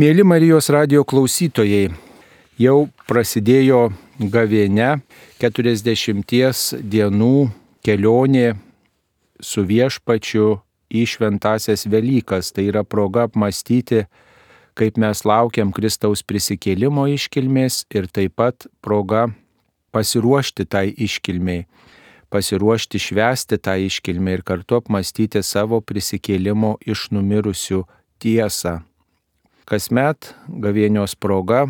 Mėly Marijos radio klausytojai, jau prasidėjo gavėne 40 dienų kelionė su viešpačiu į šventasias Velykas. Tai yra proga apmastyti, kaip mes laukiam Kristaus prisikėlimo iškilmės ir taip pat proga pasiruošti tai iškilmiai, pasiruošti švęsti tą iškilmę ir kartu apmastyti savo prisikėlimo iš numirusių tiesą. Kasmet gavėnios proga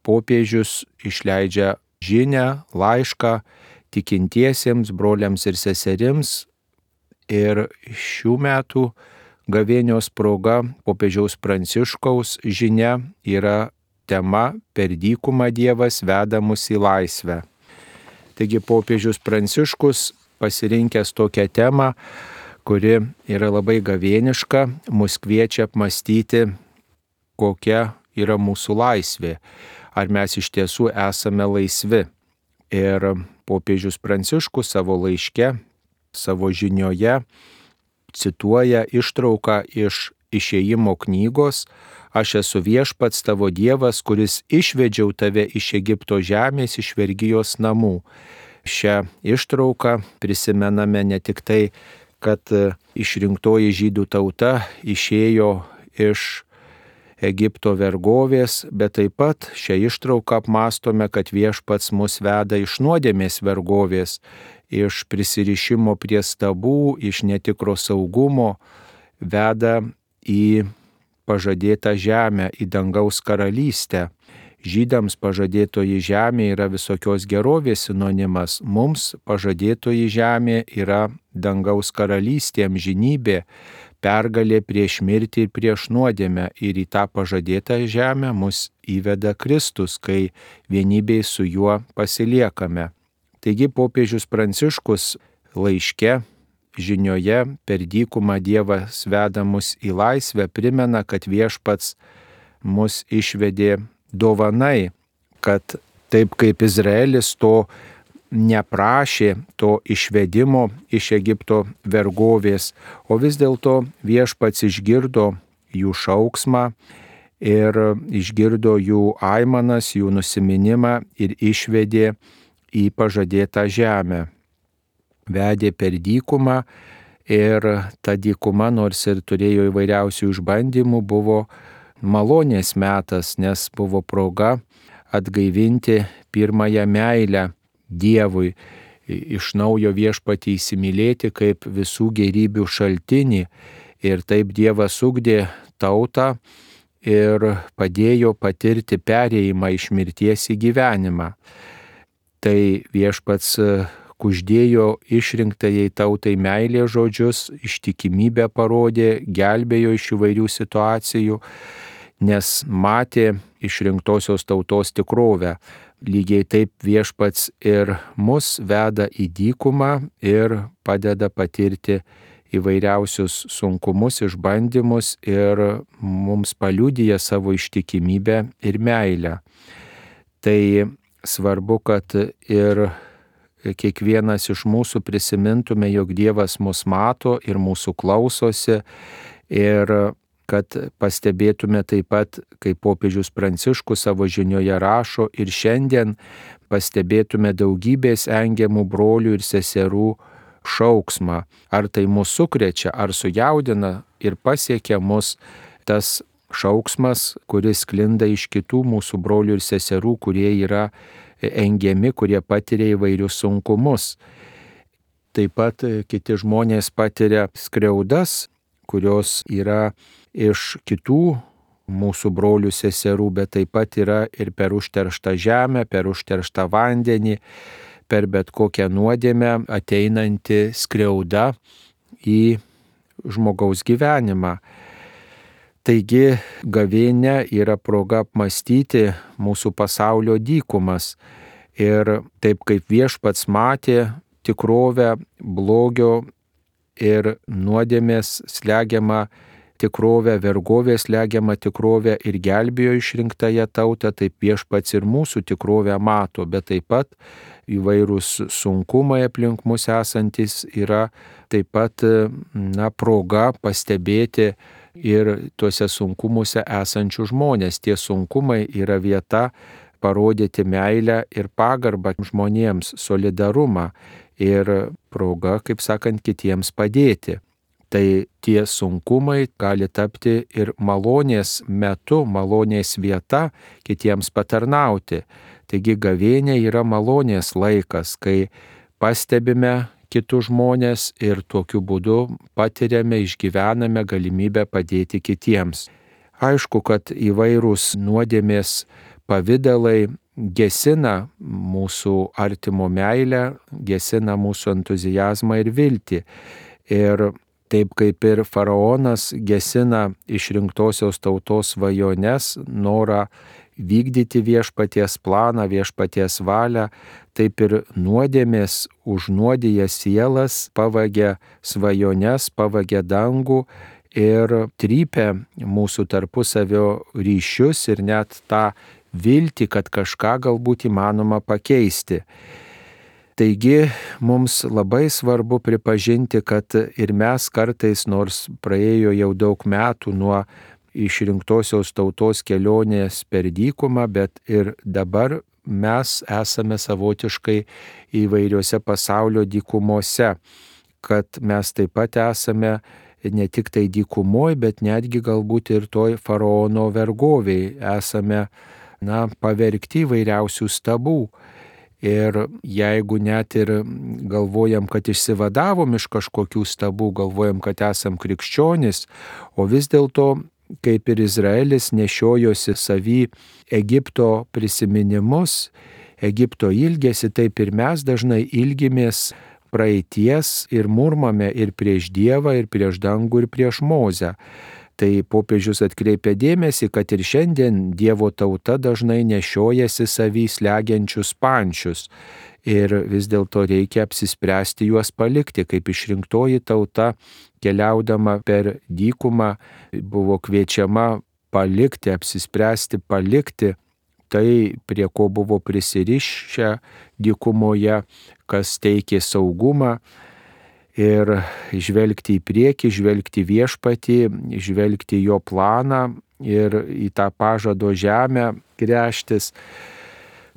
popiežius išleidžia žinę, laišką tikintiesiems, broliams ir seserims ir šių metų gavėnios proga popiežiaus Pranciškaus žinia yra tema per dykumą Dievas veda mus į laisvę. Taigi popiežius Pranciškus pasirinkęs tokią temą, kuri yra labai gavėniška, mus kviečia apmastyti, kokia yra mūsų laisvė, ar mes iš tiesų esame laisvi. Ir popiežius Pranciškus savo laiške, savo žinioje cituoja ištrauką iš išėjimo knygos Aš esu viešpats tavo Dievas, kuris išvedžiau tave iš Egipto žemės, iš vergyjos namų. Šią ištrauką prisimename ne tik tai, kad išrinktoji žydų tauta išėjo iš Egipto vergovės, bet taip pat šią ištrauką apmastome, kad viešpats mus veda iš nuodėmės vergovės, iš prisirišimo prie stabų, iš netikro saugumo, veda į pažadėtą žemę, į dangaus karalystę. Žydams pažadėtoji žemė yra visokios gerovės sinonimas, mums pažadėtoji žemė yra dangaus karalystė, amžinybė, pergalė prieš mirtį ir prieš nuodėmę ir į tą pažadėtą žemę mus įveda Kristus, kai vienybėj su juo pasiliekame. Taigi popiežius Pranciškus laiške žinioje per dykumą Dievas veda mus į laisvę, primena, kad viešpats mus išvedė dovanai, kad taip kaip Izraelis to neprašė, to išvedimo iš Egipto vergovės, o vis dėlto viešpats išgirdo jų šauksmą ir išgirdo jų aimanas, jų nusiminimą ir išvedė į pažadėtą žemę. Vedė per dykumą ir ta dykuma, nors ir turėjo įvairiausių išbandymų, buvo malonės metas, nes buvo proga atgaivinti pirmąją meilę Dievui, iš naujo viešpatį įsimylėti kaip visų gerybių šaltinį. Ir taip Dievas ugdė tautą ir padėjo patirti perėjimą iš mirties į gyvenimą. Tai viešpats kuždėjo išrinktajai tautai meilė žodžius, ištikimybę parodė, gelbėjo iš įvairių situacijų, nes matė išrinktosios tautos tikrovę. Lygiai taip viešpats ir mus veda į dykumą ir padeda patirti įvairiausius sunkumus, išbandymus ir mums paliudyja savo ištikimybę ir meilę. Tai svarbu, kad ir kiekvienas iš mūsų prisimintume, jog Dievas mus mato ir mūsų klausosi ir kad pastebėtume taip pat, kaip popiežius Pranciškus savo žinioje rašo ir šiandien pastebėtume daugybės engiamų brolių ir seserų šauksmą. Ar tai mūsų sukrečia, ar sujaudina ir pasiekia mus tas šauksmas, kuris klinda iš kitų mūsų brolių ir seserų, kurie yra engiami, kurie patiria įvairius sunkumus. Taip pat kiti žmonės patiria skriaudas, kurios yra iš kitų mūsų brolių seserų, bet taip pat yra ir per užterštą žemę, per užterštą vandenį, per bet kokią nuodėmę ateinanti skriauda į žmogaus gyvenimą. Taigi gavėnė yra proga apmastyti mūsų pasaulio dykumas ir taip kaip viešpats matė tikrovę blogio ir nuodėmės slegiamą tikrovę, vergovės slegiamą tikrovę ir gelbėjo išrinktąją tautą, taip viešpats ir mūsų tikrovę mato, bet taip pat įvairūs sunkumai aplink mus esantis yra taip pat na, proga pastebėti ir tuose sunkumuose esančių žmonės. Tie sunkumai yra vieta parodyti meilę ir pagarbą žmonėms, solidarumą ir proga, kaip sakant, kitiems padėti. Tai tie sunkumai gali tapti ir malonės metu, malonės vieta kitiems patarnauti. Taigi gavėnė yra malonės laikas, kai pastebime kitus žmonės ir tokiu būdu patiriame, išgyvename galimybę padėti kitiems. Aišku, kad įvairūs nuodėmės pavydalai gesina mūsų artimo meilę, gesina mūsų entuzijazmą ir viltį. Ir taip kaip ir faraonas gesina išrinktosios tautos svajones, norą vykdyti viešpaties planą, viešpaties valią, taip ir nuodėmės užnuodėję sielas pavagia svajones, pavagia dangų ir trypia mūsų tarpusavio ryšius ir net tą viltį, kad kažką galbūt įmanoma pakeisti. Taigi mums labai svarbu pripažinti, kad ir mes kartais, nors praėjo jau daug metų nuo išrinktosios tautos kelionės per dykumą, bet ir dabar mes esame savotiškai įvairiose pasaulio dykumose, kad mes taip pat esame ne tik tai dykumoje, bet netgi galbūt ir toj faraono vergoviai esame na, pavergti įvairiausių stabų. Ir jeigu net ir galvojam, kad išsivadavom iš kažkokių stabų, galvojam, kad esam krikščionis, o vis dėlto, kaip ir Izraelis nešiojosi savy Egipto prisiminimus, Egipto ilgesi, taip ir mes dažnai ilgimės praeities ir murmame ir prieš Dievą, ir prieš dangų, ir prieš Mozę. Tai popiežius atkreipia dėmesį, kad ir šiandien Dievo tauta dažnai nešiojasi savys legiančius pančius. Ir vis dėlto reikia apsispręsti juos palikti, kaip išrinktoji tauta keliaudama per dykumą buvo kviečiama palikti, apsispręsti palikti tai, prie ko buvo prisirišę dykumoje, kas teikė saugumą ir žvelgti į priekį, žvelgti viešpatį, žvelgti jo planą ir į tą pažado žemę grėžtis,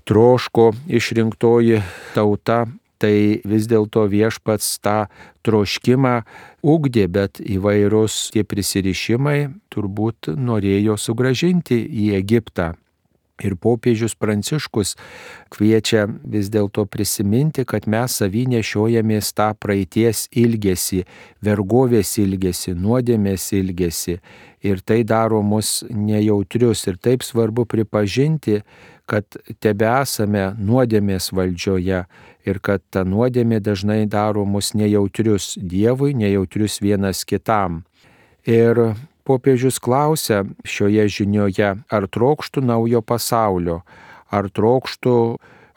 troško išrinktoji tauta, tai vis dėlto viešpats tą troškimą ugdė, bet įvairūs tie prisirišimai turbūt norėjo sugražinti į Egiptą. Ir popiežius Pranciškus kviečia vis dėlto prisiminti, kad mes savy nešiojamės tą praeities ilgesį, vergovės ilgesį, nuodėmės ilgesį. Ir tai daro mus nejautrius. Ir taip svarbu pripažinti, kad tebe esame nuodėmės valdžioje ir kad ta nuodėmė dažnai daro mus nejautrius Dievui, nejautrius vienas kitam. Ir popiežius klausia šioje žinioje, ar trokštų naujo pasaulio, ar trokštų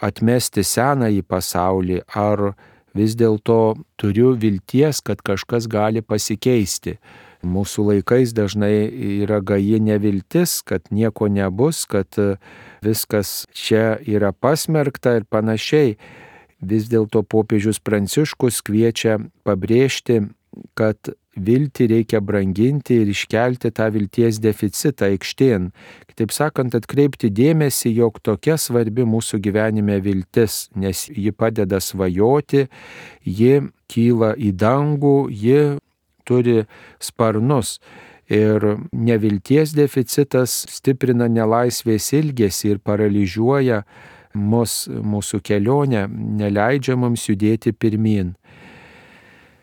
atmesti senąjį pasaulį, ar vis dėlto turiu vilties, kad kažkas gali pasikeisti. Mūsų laikais dažnai yra gaji neviltis, kad nieko nebus, kad viskas čia yra pasmerkta ir panašiai. Vis dėlto popiežius Pranciškus kviečia pabrėžti, kad viltį reikia branginti ir iškelti tą vilties deficitą aikštėn. Kitaip sakant, atkreipti dėmesį, jog tokia svarbi mūsų gyvenime viltis, nes ji padeda svajoti, ji kyla į dangų, ji turi sparnus. Ir nevilties deficitas stiprina nelaisvės ilgesį ir paralyžiuoja mus, mūsų kelionę, neleidžia mums judėti pirmin.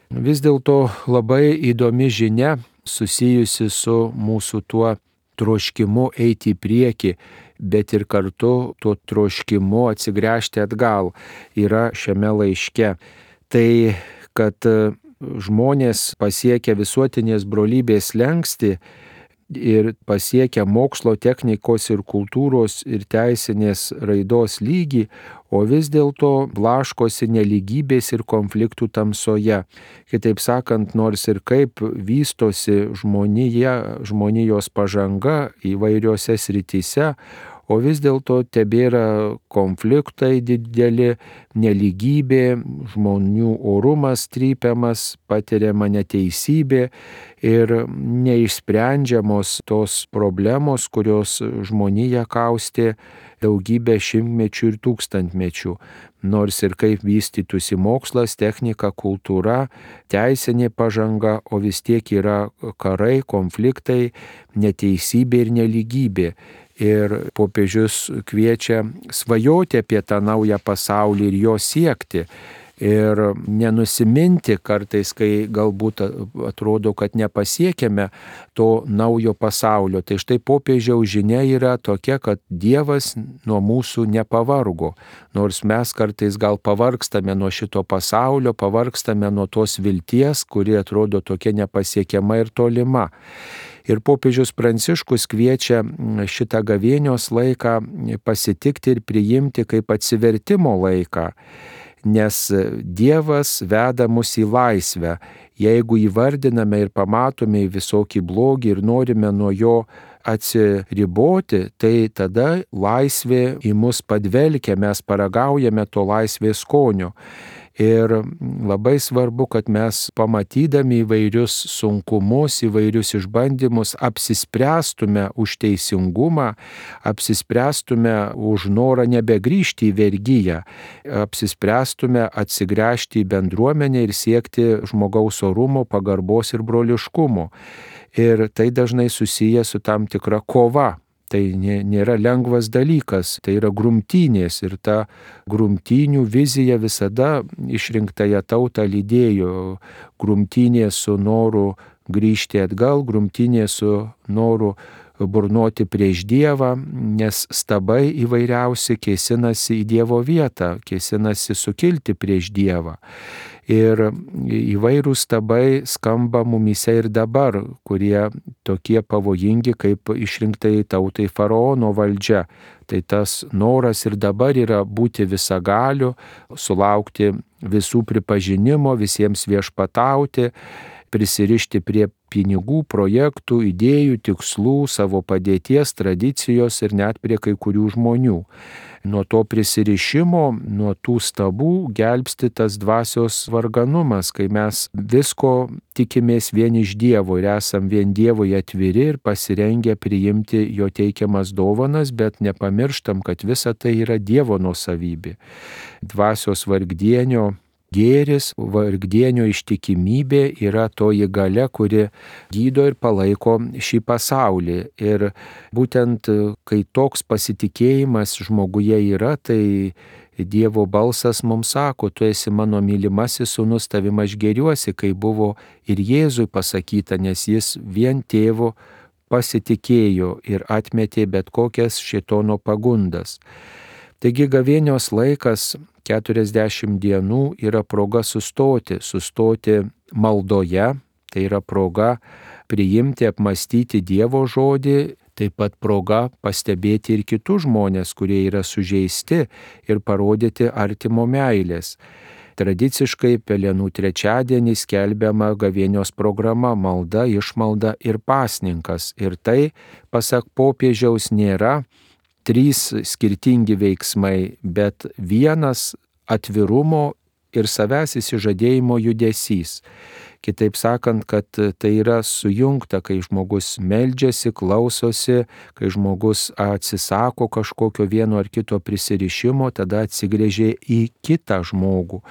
Vis dėlto labai įdomi žinia susijusi su mūsų tuo troškimu eiti į priekį, bet ir kartu tuo troškimu atsigręžti atgal yra šiame laiške. Tai, kad žmonės pasiekia visuotinės brolybės lengsti, ir pasiekia mokslo, technikos ir kultūros ir teisinės raidos lygį, o vis dėlto blaškosi neligybės ir konfliktų tamsoje. Kitaip sakant, nors ir kaip vystosi žmonija, žmonijos pažanga įvairiose srityse, o vis dėlto tebėra konfliktai dideli, neligybė, žmonių orumas trypiamas, patiriama neteisybė ir neišsprendžiamos tos problemos, kurios žmonija kaustė daugybę šimtmečių ir tūkstantmečių. Nors ir kaip vystytųsi mokslas, technika, kultūra, teisinė pažanga, o vis tiek yra karai, konfliktai, neteisybė ir neligybė. Ir popiežius kviečia svajoti apie tą naują pasaulį ir jo siekti ir nenusiminti kartais, kai galbūt atrodo, kad nepasiekėme to naujo pasaulio. Tai štai popiežiaus žinia yra tokia, kad Dievas nuo mūsų nepavargo. Nors mes kartais gal pavargstame nuo šito pasaulio, pavargstame nuo tos vilties, kuri atrodo tokia nepasiekiama ir tolima. Ir popiežius Pranciškus kviečia šitą gavėnios laiką pasitikti ir priimti kaip atsivertimo laiką nes Dievas veda mus į laisvę. Jeigu įvardiname ir pamatome visokį blogį ir norime nuo jo atsiriboti, tai tada laisvė į mus padvelkia, mes paragaujame to laisvės skonio. Ir labai svarbu, kad mes pamatydami įvairius sunkumus, įvairius išbandymus, apsispręstume už teisingumą, apsispręstume už norą nebegrįžti į vergyją, apsispręstume atsigręžti į bendruomenę ir siekti žmogaus orumo, pagarbos ir broliškumo. Ir tai dažnai susiję su tam tikra kova Tai nėra lengvas dalykas, tai yra grumtynės ir ta grumtynių vizija visada išrinktąją tautą lydėjo. Grumtynė su noru grįžti atgal, grumtynė su noru burnoti prieš Dievą, nes stabai įvairiausi kėsinasi į Dievo vietą, kėsinasi sukilti prieš Dievą ir įvairūs stabai skamba mumise ir dabar, kurie tokie pavojingi kaip išrinktai tautai faraono valdžia. Tai tas noras ir dabar yra būti visagaliu, sulaukti visų pripažinimo, visiems viešpatauti, prisirišti prie pinigų, projektų, idėjų, tikslų, savo padėties, tradicijos ir net prie kai kurių žmonių nuo to prisirišimo, nuo tų stabų gelbsti tas dvasios varganumas, kai mes visko tikimės vien iš Dievo ir esam vien Dievui atviri ir pasirengę priimti jo teikiamas dovanas, bet nepamirštam, kad visa tai yra Dievo nuosavybė. Dvasios vargdienio Gėris, vargdienio ištikimybė yra toji gale, kuri gydo ir palaiko šį pasaulį. Ir būtent kai toks pasitikėjimas žmoguje yra, tai Dievo balsas mums sako, tu esi mano mylimasis sunus, tavim aš geriuosi, kai buvo ir Jėzui pasakyta, nes jis vien tėvo pasitikėjo ir atmetė bet kokias šitono pagundas. Taigi gavėnios laikas 40 dienų yra proga sustoti, sustoti maldoje, tai yra proga priimti, apmastyti Dievo žodį, taip pat proga pastebėti ir kitus žmonės, kurie yra sužeisti ir parodyti artimo meilės. Tradiciškai Pelenų trečiadienį skelbiama gavėnios programa malda, išmalda ir pasninkas. Ir tai, pasak popiežiaus, nėra trys skirtingi veiksmai, bet vienas atvirumo ir savęs įsižadėjimo judesys. Kitaip sakant, kad tai yra sujungta, kai žmogus meldžiasi, klausosi, kai žmogus atsisako kažkokio vieno ar kito prisirišimo, tada atsigrėžė į kitą žmogų.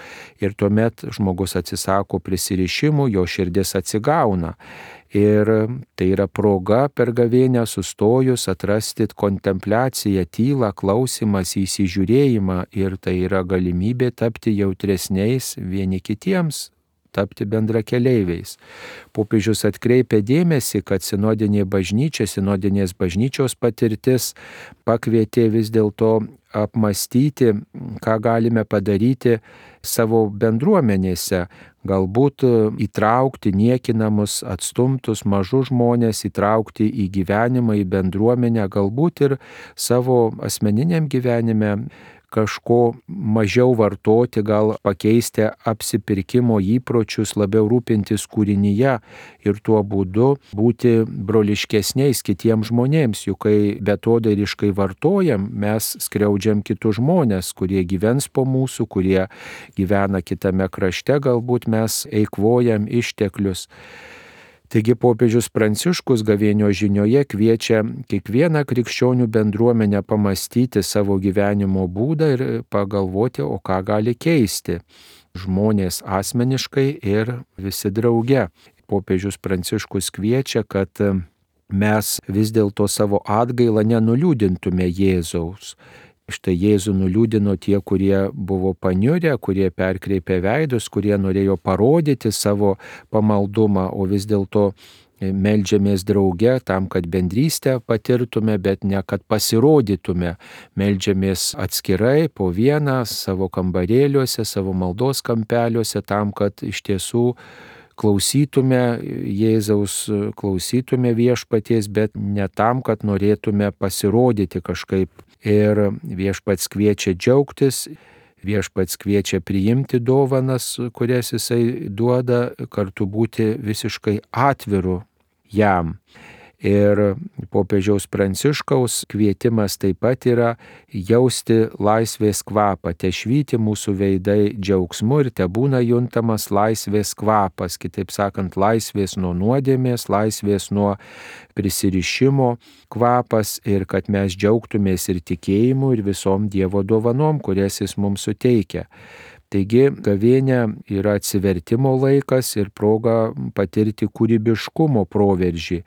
Ir tuomet žmogus atsisako prisirišimų, jo širdis atsigauna. Ir tai yra proga per gavėnę sustojus atrasti kontempliaciją, tylą, klausimas, įsižiūrėjimą ir tai yra galimybė tapti jautresniais vieni kitiems, tapti bendrakeleiviais. Popiežius atkreipia dėmesį, kad sinodinė bažnyčia, sinodinės bažnyčios patirtis pakvietė vis dėlto apmastyti, ką galime padaryti savo bendruomenėse, galbūt įtraukti niekinamus, atstumtus, mažus žmonės, įtraukti į gyvenimą, į bendruomenę, galbūt ir savo asmeniniam gyvenime kažko mažiau vartoti, gal pakeisti apsipirkimo įpročius, labiau rūpintis kūrinyje ir tuo būdu būti broliškesniais kitiems žmonėms, juk kai betodairiškai vartojam, mes skriaudžiam kitus žmonės, kurie gyvens po mūsų, kurie gyvena kitame krašte, galbūt mes eikvojam išteklius. Taigi popiežius Pranciškus gavėnio žinioje kviečia kiekvieną krikščionių bendruomenę pamastyti savo gyvenimo būdą ir pagalvoti, o ką gali keisti žmonės asmeniškai ir visi drauge. Popiežius Pranciškus kviečia, kad mes vis dėlto savo atgailą nenuliūdintume Jėzaus Štai Jėzų nuliūdino tie, kurie buvo paniurę, kurie perkreipė veidus, kurie norėjo parodyti savo pamaldumą, o vis dėlto e, Meldžiamės drauge tam, kad bendrystę patirtume, bet ne kad pasirodytume. Meldžiamės atskirai po vieną savo kambarėliuose, savo maldos kampeliuose tam, kad iš tiesų klausytume Jėzaus, klausytume viešpaties, bet ne tam, kad norėtume pasirodyti kažkaip Ir viešpats kviečia džiaugtis, viešpats kviečia priimti dovanas, kurias jisai duoda, kartu būti visiškai atviru jam. Ir popiežiaus pranciškaus kvietimas taip pat yra jausti laisvės kvapą, te švyti mūsų veidai džiaugsmu ir te būna juntamas laisvės kvapas, kitaip sakant, laisvės nuo nuodėmės, laisvės nuo prisirišimo kvapas ir kad mes džiaugtumės ir tikėjimu ir visom Dievo dovanom, kurias Jis mums suteikia. Taigi gavėnė yra atsivertimo laikas ir proga patirti kūrybiškumo proveržį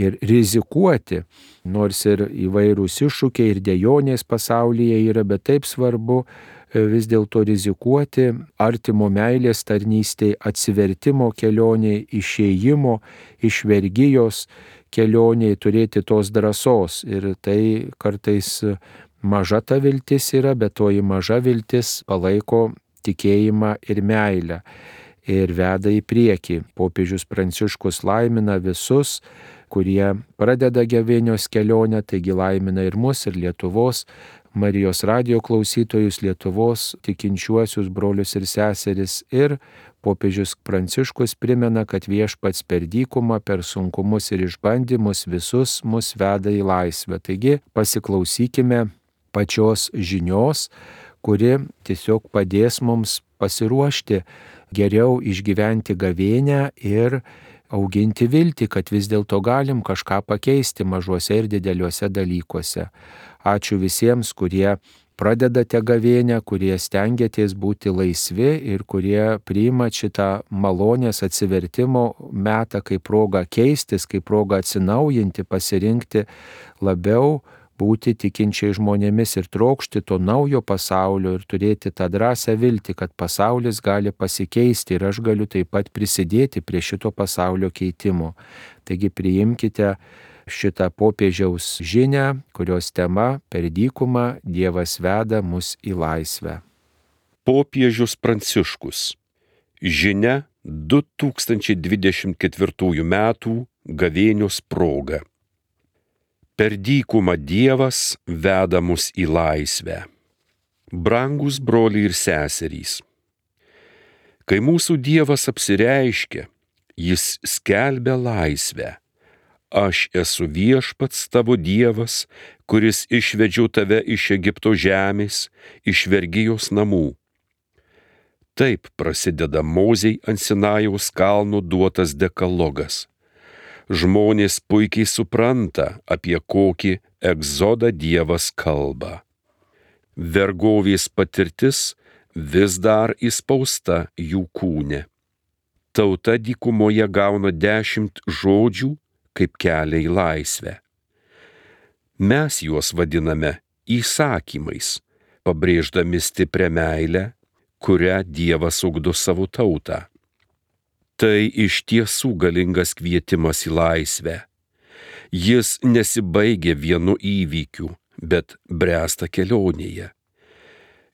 ir rizikuoti, nors ir įvairūs iššūkiai ir dėjonės pasaulyje yra, bet taip svarbu e, vis dėlto rizikuoti artimo meilės tarnystėje, atsivertimo kelioniai, išėjimo iš vergyjos kelioniai, turėti tos drąsos. Ir tai kartais maža ta viltis yra, bet toji maža viltis palaiko tikėjimą ir meilę ir veda į priekį. Popiežius Pranciškus laimina visus, kurie pradeda gavėnios kelionę, taigi laimina ir mus, ir Lietuvos, Marijos radio klausytojus, Lietuvos tikinčiuosius brolius ir seseris. Ir popiežius Pranciškus primena, kad viešpats per dykumą, per sunkumus ir išbandymus visus mus veda į laisvę. Taigi pasiklausykime pačios žinios, kuri tiesiog padės mums pasiruošti geriau išgyventi gavėnę ir auginti viltį, kad vis dėlto galim kažką pakeisti mažuose ir dideliuose dalykuose. Ačiū visiems, kurie pradedate gavėnę, kurie stengiatės būti laisvi ir kurie priima šitą malonės atsivertimo metą kaip progą keistis, kaip progą atsinaujinti, pasirinkti labiau būti tikinčiai žmonėmis ir trokšti to naujo pasaulio ir turėti tą drąsią viltį, kad pasaulis gali pasikeisti ir aš galiu taip pat prisidėti prie šito pasaulio keitimo. Taigi priimkite šitą popiežiaus žinę, kurios tema per dykumą Dievas veda mus į laisvę. Popiežius Pranciškus. Žinia 2024 m. gavėnios proga. Per dykumą Dievas veda mus į laisvę. Brangus broliai ir seserys. Kai mūsų Dievas apsireiškia, jis skelbia laisvę. Aš esu viešpats tavo Dievas, kuris išvedžiau tave iš Egipto žemės, iš vergyjos namų. Taip prasideda Moziai ant Sinajaus kalno duotas dekalogas žmonės puikiai supranta, apie kokį egzodą Dievas kalba. Vergovės patirtis vis dar įspausta jų kūne. Tauta dykumoje gauna dešimt žodžių kaip kelią į laisvę. Mes juos vadiname įsakymais, pabrėždami stiprią meilę, kurią Dievas ugdo savo tautą. Tai iš tiesų galingas kvietimas į laisvę. Jis nesibaigia vienu įvykiu, bet bręsta kelionėje.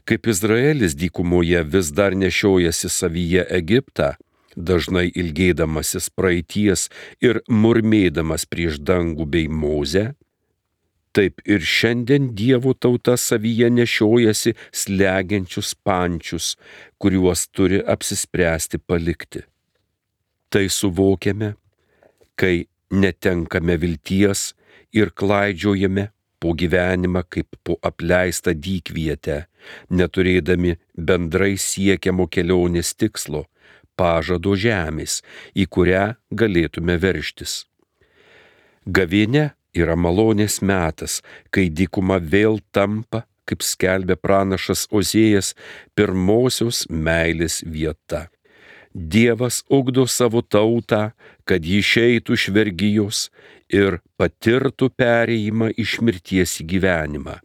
Kaip Izraelis dykumoje vis dar nešiojasi savyje Egiptą, dažnai ilgėdamasis praeities ir murmėdamas prieš dangų bei mozę, taip ir šiandien Dievo tauta savyje nešiojasi slegiančius pančius, kuriuos turi apsispręsti palikti. Tai suvokiame, kai netenkame vilties ir klaidžiojame po gyvenimą kaip po apleistą dykvietę, neturėdami bendrai siekiamo kelionės tikslo - pažado žemės, į kurią galėtume verštis. Gavienė yra malonės metas, kai dykuma vėl tampa, kaip skelbė pranašas Ozėjas, pirmosios meilės vieta. Dievas ugdo savo tautą, kad ji išeitų iš vergyjos ir patirtų pereimą iš mirties į gyvenimą.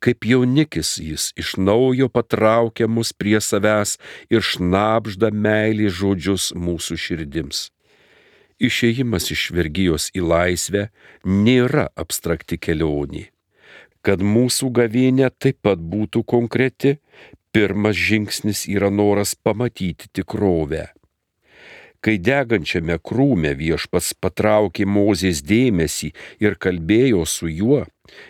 Kaip jaunikis jis iš naujo patraukia mus prie savęs ir šnapžda meilį žodžius mūsų širdims. Išėjimas iš vergyjos į laisvę nėra abstrakti kelionė. Kad mūsų gavėnė taip pat būtų konkreti, pirmas žingsnis yra noras pamatyti tikrovę. Kai degančiame krūme viešpats patraukė Mozės dėmesį ir kalbėjo su juo,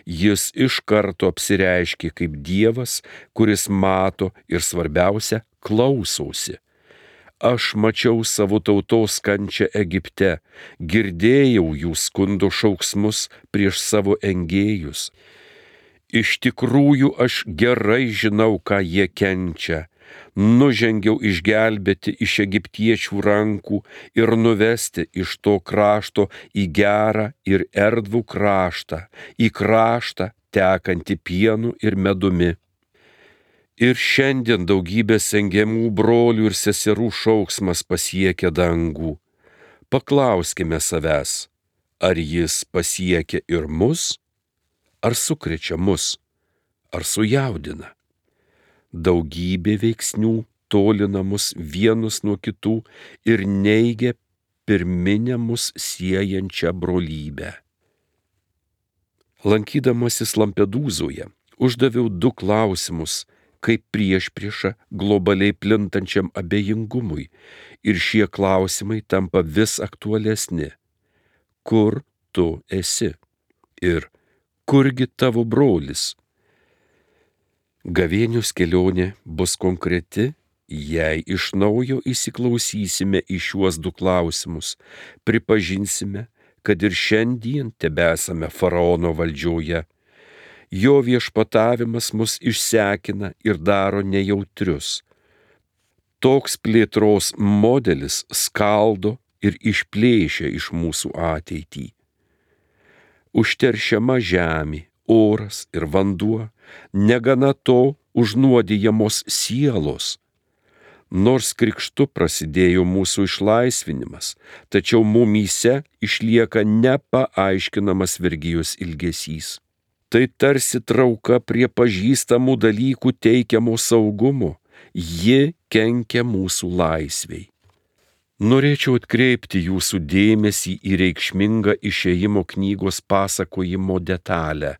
jis iš karto apsireiškė kaip Dievas, kuris mato ir svarbiausia, klausosi. Aš mačiau savo tautos kančią Egipte, girdėjau jų skundo šauksmus prieš savo engėjus Iš tikrųjų aš gerai žinau, ką jie kenčia. Nužengiau išgelbėti iš egiptiečių rankų ir nuvesti iš to krašto į gerą ir erdvų kraštą, į kraštą tekantį pienu ir medumi. Ir šiandien daugybė sengiamų brolių ir seserų šauksmas pasiekia dangų. Paklauskime savęs, ar jis pasiekia ir mus? Ar sukrečia mus, ar sujaudina. Daugybė veiksnių tolina mus vienus nuo kitų ir neigia pirminę mus siejančią brolybę. Lankydamasis Lampedūzoje uždaviau du klausimus, kaip prieš priešą globaliai plintančiam abejingumui ir šie klausimai tampa vis aktualesni. Kur tu esi? Ir kurgi tavo brolis? Gavėnius kelionė bus konkreti, jei iš naujo įsiklausysime į šiuos du klausimus, pripažinsime, kad ir šiandien tebesame faraono valdžioje. Jo viešpatavimas mus išsekina ir daro nejautrius. Toks plėtros modelis skaldo ir išplėšia iš mūsų ateitį užteršiama žemė, oras ir vanduo, negana to užnuodijamos sielos. Nors krikštu prasidėjo mūsų išlaisvinimas, tačiau mumyse išlieka nepaaiškinamas vergyjos ilgesys. Tai tarsi trauka prie pažįstamų dalykų teikiamo saugumo, ji kenkia mūsų laisviai. Norėčiau atkreipti jūsų dėmesį į reikšmingą išėjimo knygos pasakojimo detalę.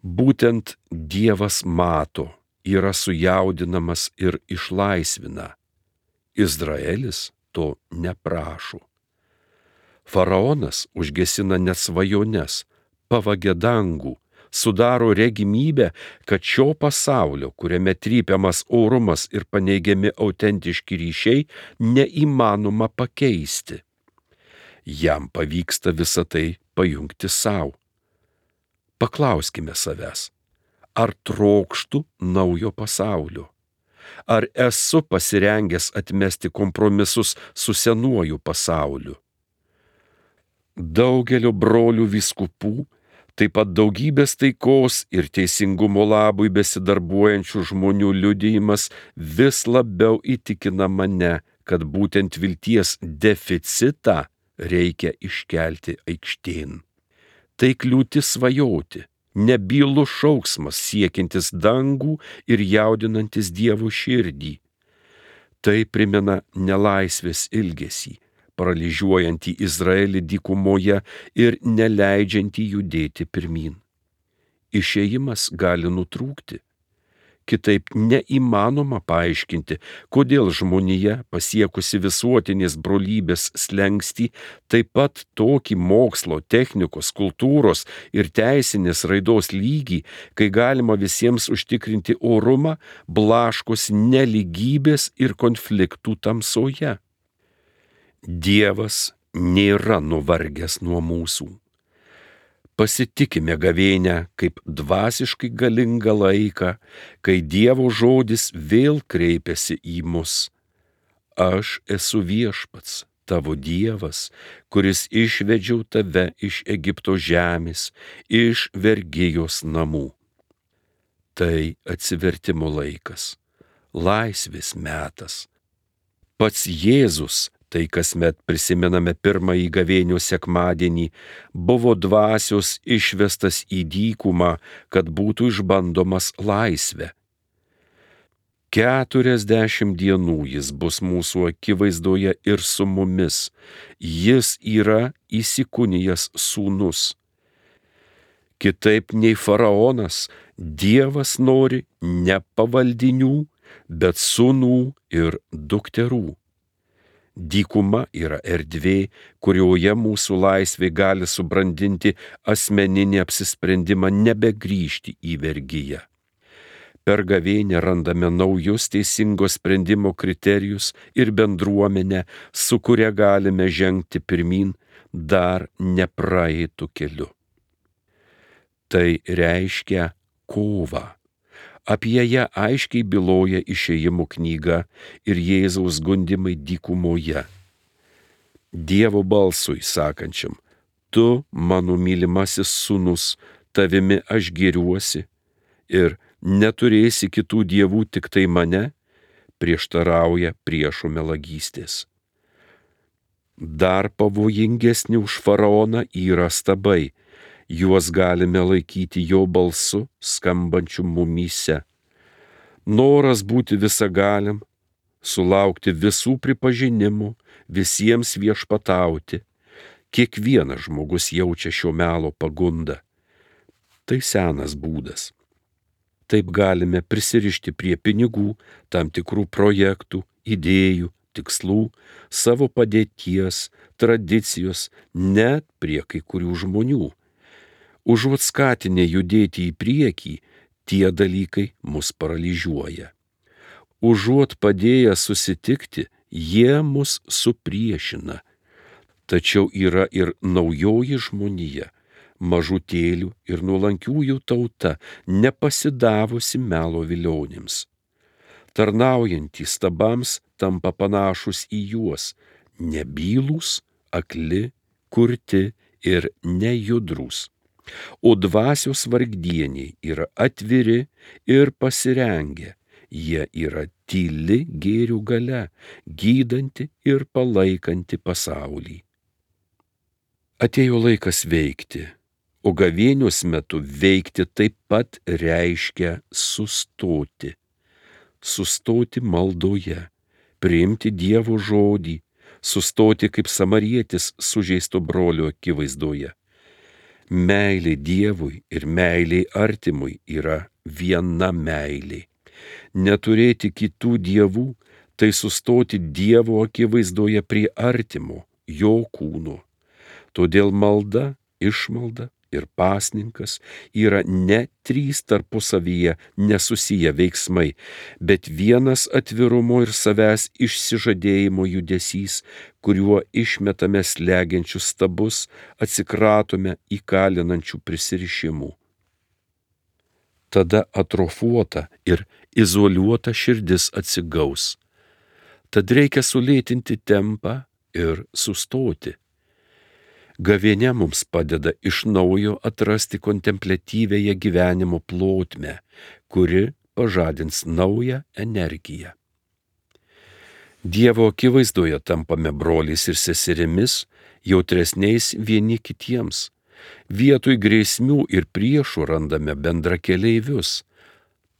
Būtent Dievas mato, yra sujaudinamas ir išlaisvina. Izraelis to neprašo. Faraonas užgesina nesvajones, pavagia dangų, sudaro regimybę, kad šio pasaulio, kuriame trypiamas orumas ir paneigiami autentiški ryšiai, neįmanoma pakeisti. Jam pavyksta visą tai pajungti savo. Paklauskime savęs, ar trokštų naujo pasaulio? Ar esu pasirengęs atmesti kompromisus su senuoju pasauliu? Daugelio brolių viskupų taip pat daugybės taikos ir teisingumo labui besidarbuojančių žmonių liudijimas vis labiau įtikina mane, kad būtent vilties deficitą reikia iškelti aikštėn. Tai kliūtis svajoti, nebylų šauksmas siekintis dangų ir jaudinantis Dievo širdį. Tai primena nelaisvės ilgesį paralyžiuojantį Izraelį dykumoje ir neleidžiantį judėti pirmin. Išėjimas gali nutrūkti. Kitaip neįmanoma paaiškinti, kodėl žmonija pasiekusi visuotinės brolybės slengsti, taip pat tokį mokslo, technikos, kultūros ir teisinės raidos lygį, kai galima visiems užtikrinti orumą, blaškos neligybės ir konfliktų tamsoje. Dievas nėra nuvargęs nuo mūsų pasitikime gavėnę kaip dvasiškai galingą laiką, kai Dievo žodis vėl kreipiasi į mus. Aš esu viešpats, tavo Dievas, kuris išvedžiau tave iš Egipto žemės, iš vergėjos namų. Tai atsivertimo laikas, laisvės metas. Pats Jėzus tai kasmet prisimename pirmąjį gavėnių sekmadienį, buvo dvasios išvestas į dykumą, kad būtų išbandomas laisvė. Keturiasdešimt dienų jis bus mūsų akivaizdoje ir su mumis. Jis yra įsikūnijas sūnus. Kitaip nei faraonas, Dievas nori ne pavaldinių, bet sūnų ir dukterų. Dykuma yra erdvė, kurioje mūsų laisvė gali subrandinti asmeninį apsisprendimą nebegrįžti į vergyją. Per gavėnę randame naujus teisingo sprendimo kriterijus ir bendruomenę, su kuria galime žengti pirmin dar nepraeitų keliu. Tai reiškia kovą Apie ją aiškiai byloja išėjimų knyga ir Jėzaus gundimai dykumoje. Dievo balsui sakančiam, tu mano mylimasis sunus, tavimi aš gėriuosi ir neturėsi kitų dievų tik tai mane, prieštarauja priešų melagystės. Dar pavojingesni už faraoną yra stabai, juos galime laikyti jo balsu skambančiu mumyse. Noras būti visagalim, sulaukti visų pripažinimų, visiems viešpatauti. Kiekvienas žmogus jaučia šio melo pagundą. Tai senas būdas. Taip galime prisirišti prie pinigų, tam tikrų projektų, idėjų, tikslų, savo padėties, tradicijos, net prie kai kurių žmonių užuot skatinę judėti į priekį, tie dalykai mus paralyžiuoja. Užuot padėję susitikti, jie mus supriešina. Tačiau yra ir naujoji žmonija, mažutėlių ir nuolankiųjų tauta, nepasidavusi melo vilionėms. Tarnaujantys stabams tampa panašus į juos, nebylūs, akli, kurti ir nejudrus o dvasios vargdieniai yra atviri ir pasirengę. Jie yra tyli gėrių gale, gydanti ir palaikanti pasaulį. Atėjo laikas veikti, o gavėnios metu veikti taip pat reiškia sustoti. Sustoti maldoje, priimti Dievo žodį, sustoti kaip samarietis sužeisto brolio akivaizdoje meilė Dievui ir meilė artimui yra viena meilė. Neturėti kitų dievų tai sustoti Dievo akivaizdoje prie artimo, jo kūno. Todėl malda, išmalda ir pasninkas yra ne trys tarpusavyje nesusiję veiksmai, bet vienas atvirumo ir savęs išsižadėjimo judesys, kuriuo išmetame slegiančius stabus, atsikratome įkalinančių prisirišimų. Tada atrofuota ir izoliuota širdis atsigaus. Tad reikia sulėtinti tempą ir sustoti Gavėne mums padeda iš naujo atrasti kontemplatyvėje gyvenimo plotmę, kuri pažadins naują energiją. Dievo akivaizdoje tampame broliais ir seserimis, jautresniais vieni kitiems. Vietoj grėsmių ir priešų randame bendra keleivius.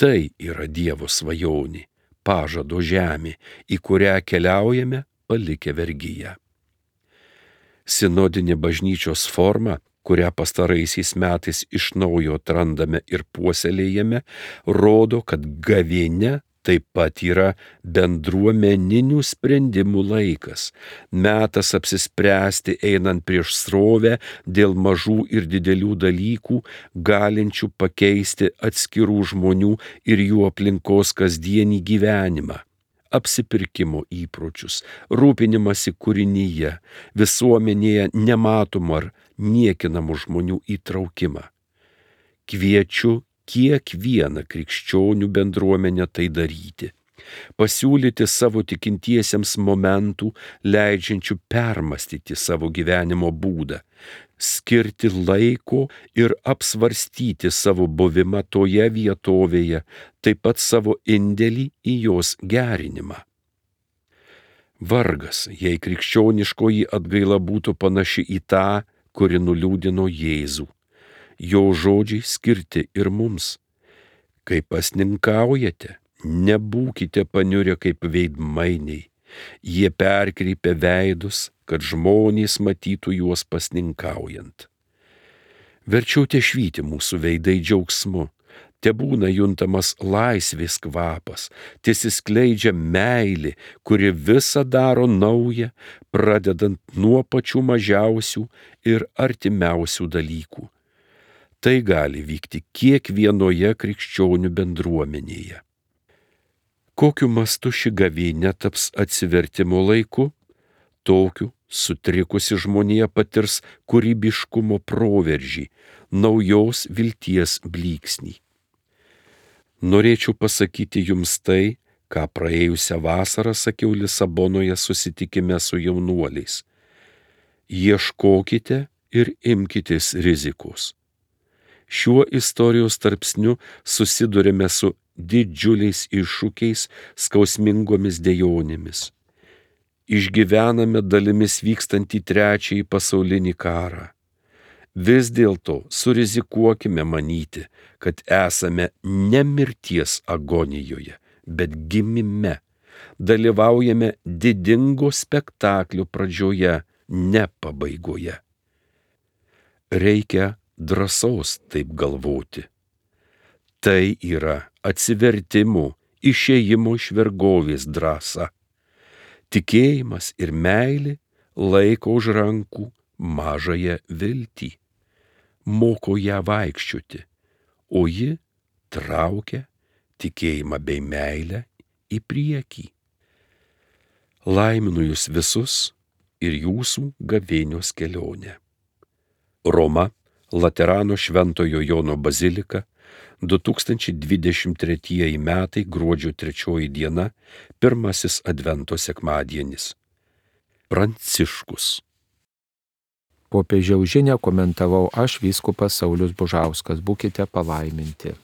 Tai yra Dievo svajonė, pažado žemė, į kurią keliaujame palikę vergyją sinodinė bažnyčios forma, kurią pastaraisiais metais iš naujo atrandame ir puoselėjame, rodo, kad gavėne taip pat yra bendruomeninių sprendimų laikas, metas apsispręsti einant prieš srovę dėl mažų ir didelių dalykų, galinčių pakeisti atskirų žmonių ir jų aplinkos kasdienį gyvenimą apsipirkimo įpročius, rūpinimasi kūrinyje, visuomenėje nematomų ar niekinamų žmonių įtraukimą. Kviečiu kiekvieną krikščionių bendruomenę tai daryti. Pasiūlyti savo tikintiesiems momentų, leidžiančių permastyti savo gyvenimo būdą, skirti laiko ir apsvarstyti savo buvimą toje vietovėje, taip pat savo indėlį į jos gerinimą. Vargas, jei krikščioniškoji atgaila būtų panaši į tą, kuri nuliūdino Jėzų. Jo žodžiai skirti ir mums. Kai pasninkaujate, nebūkite paniurę kaip veidmainiai. Jie perkreipia veidus, kad žmonės matytų juos pasninkaujant. Verčiau te švyti mūsų veidai džiaugsmu, te būna juntamas laisvės kvapas, tiesiskleidžia meilė, kuri visą daro naują, pradedant nuo pačių mažiausių ir artimiausių dalykų. Tai gali vykti kiekvienoje krikščionių bendruomenėje. Kokiu mastu ši gavynė taps atsivertimo laiku, tokiu sutrikusi žmonija patirs kūrybiškumo proveržį, naujos vilties blyksnį. Norėčiau pasakyti jums tai, ką praėjusią vasarą sakiau Lisabonoje susitikime su jaunuoliais. Ieškokite ir imkitės rizikos. Šiuo istorijos tarpsniu susidurime su didžiuliais iššūkiais, skausmingomis dėjonėmis išgyvename dalimis vykstantį trečiąjį pasaulinį karą. Vis dėlto surizikuokime manyti, kad esame ne mirties agonijoje, bet gimime. Dalyvaujame didingo spektaklio pradžioje, ne pabaigoje. Reikia drąsos taip galvoti. Tai yra atsivertimo, išėjimo iš vergovės drąsa tikėjimas ir meilė laiko už rankų mažąją viltį, moko ją vaikščioti, o ji traukia tikėjimą bei meilę į priekį. Laiminu jūs visus ir jūsų gavėnios kelionę. Roma, Laterano Šventojo Jono bazilika, 2023 metai gruodžio 3 diena, pirmasis Advento sekmadienis. Pranciškus. Popiežiaus žinę komentavau aš vyskupas Saulis Bužauskas. Būkite palaiminti.